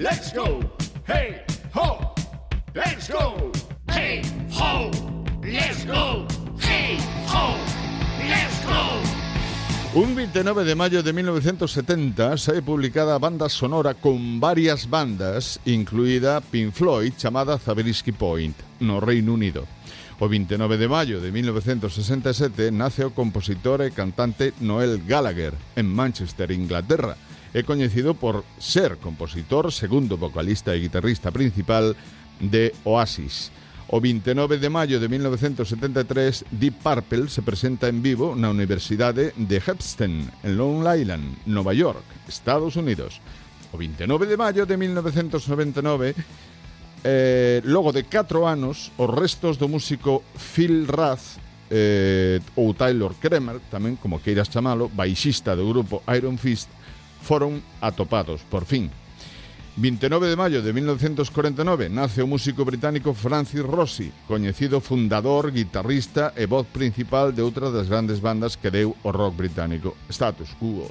let's go. Hey, ho, let's go. Hey, ho, let's go. Hey, ho, let's go. Un 29 de mayo de 1970 sae publicada banda sonora con varias bandas, incluída Pink Floyd, chamada Zabriskie Point, no Reino Unido. O 29 de maio de 1967 nace o compositor e cantante Noel Gallagher en Manchester, Inglaterra. é coñecido por ser compositor, segundo vocalista e guitarrista principal de Oasis. O 29 de maio de 1973, Deep Purple se presenta en vivo na Universidade de Hempstead, en Long Island, Nova York, Estados Unidos. O 29 de maio de 1999, eh, logo de 4 anos, os restos do músico Phil Rath eh, ou Tyler Kremer, tamén como queiras chamalo, baixista do grupo Iron Fist, foron atopados, por fin. 29 de maio de 1949 nace o músico británico Francis Rossi, coñecido fundador, guitarrista e voz principal de outra das grandes bandas que deu o rock británico, Status Quo.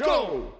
Go!